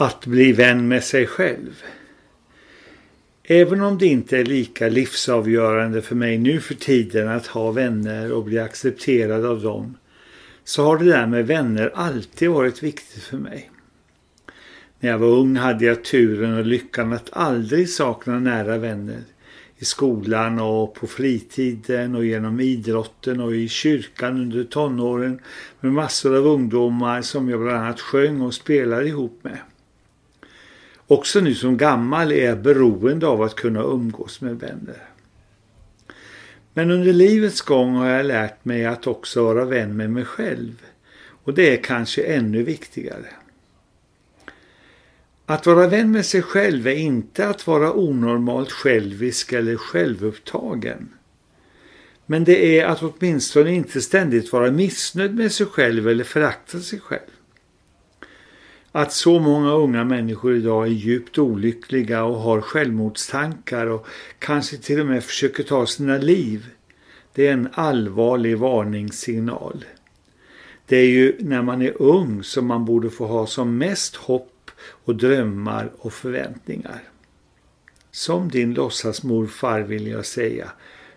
Att bli vän med sig själv. Även om det inte är lika livsavgörande för mig nu för tiden att ha vänner och bli accepterad av dem så har det där med vänner alltid varit viktigt för mig. När jag var ung hade jag turen och lyckan att aldrig sakna nära vänner. I skolan och på fritiden och genom idrotten och i kyrkan under tonåren med massor av ungdomar som jag bland annat sjöng och spelade ihop med. Också nu som gammal är jag beroende av att kunna umgås med vänner. Men under livets gång har jag lärt mig att också vara vän med mig själv. Och det är kanske ännu viktigare. Att vara vän med sig själv är inte att vara onormalt självisk eller självupptagen. Men det är att åtminstone inte ständigt vara missnöjd med sig själv eller förakta sig själv. Att så många unga människor idag är djupt olyckliga och har självmordstankar och kanske till och med försöker ta sina liv, det är en allvarlig varningssignal. Det är ju när man är ung som man borde få ha som mest hopp och drömmar och förväntningar. Som din låtsasmorfar vill jag säga,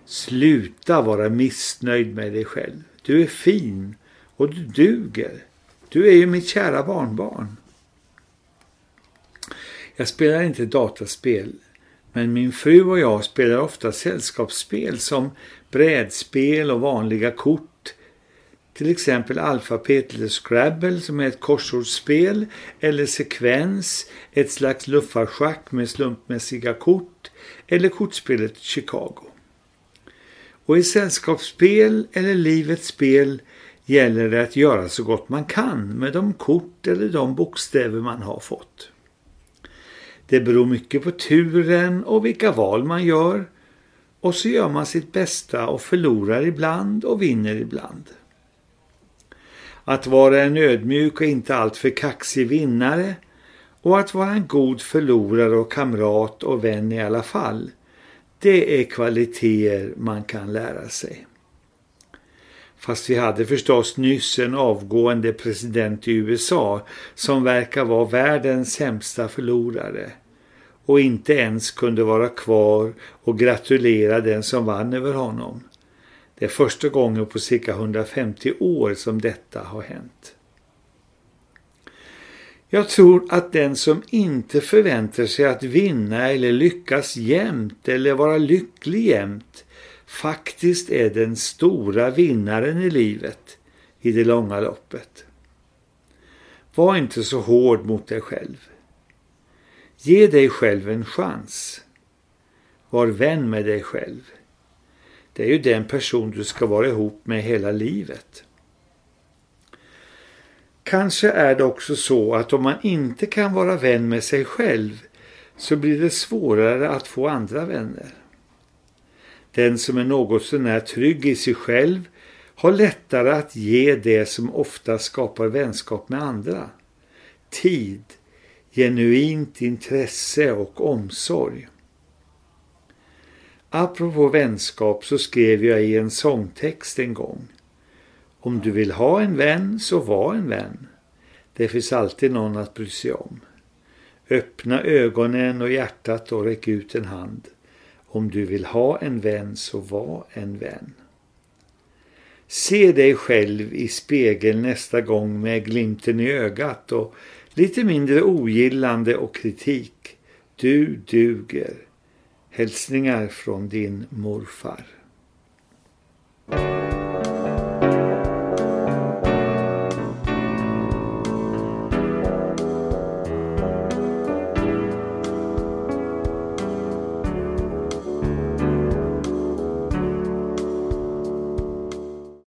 sluta vara missnöjd med dig själv. Du är fin och du duger. Du är ju mitt kära barnbarn. Jag spelar inte dataspel, men min fru och jag spelar ofta sällskapsspel som brädspel och vanliga kort. Till exempel alfabet eller Scrabble som är ett korsordsspel eller sekvens, ett slags luffarschack med slumpmässiga kort eller kortspelet Chicago. Och i sällskapsspel eller livets spel gäller det att göra så gott man kan med de kort eller de bokstäver man har fått. Det beror mycket på turen och vilka val man gör och så gör man sitt bästa och förlorar ibland och vinner ibland. Att vara en ödmjuk och inte alltför kaxig vinnare och att vara en god förlorare och kamrat och vän i alla fall, det är kvaliteter man kan lära sig. Fast vi hade förstås nyss en avgående president i USA som verkar vara världens sämsta förlorare och inte ens kunde vara kvar och gratulera den som vann över honom. Det är första gången på cirka 150 år som detta har hänt. Jag tror att den som inte förväntar sig att vinna eller lyckas jämt eller vara lycklig jämt faktiskt är den stora vinnaren i livet i det långa loppet. Var inte så hård mot dig själv. Ge dig själv en chans. Var vän med dig själv. Det är ju den person du ska vara ihop med hela livet. Kanske är det också så att om man inte kan vara vän med sig själv så blir det svårare att få andra vänner. Den som är något sånär trygg i sig själv har lättare att ge det som ofta skapar vänskap med andra. Tid, genuint intresse och omsorg. Apropå vänskap så skrev jag i en sångtext en gång. Om du vill ha en vän så var en vän. Det finns alltid någon att bry sig om. Öppna ögonen och hjärtat och räck ut en hand. Om du vill ha en vän så var en vän. Se dig själv i spegeln nästa gång med glimten i ögat och lite mindre ogillande och kritik. Du duger. Hälsningar från din morfar.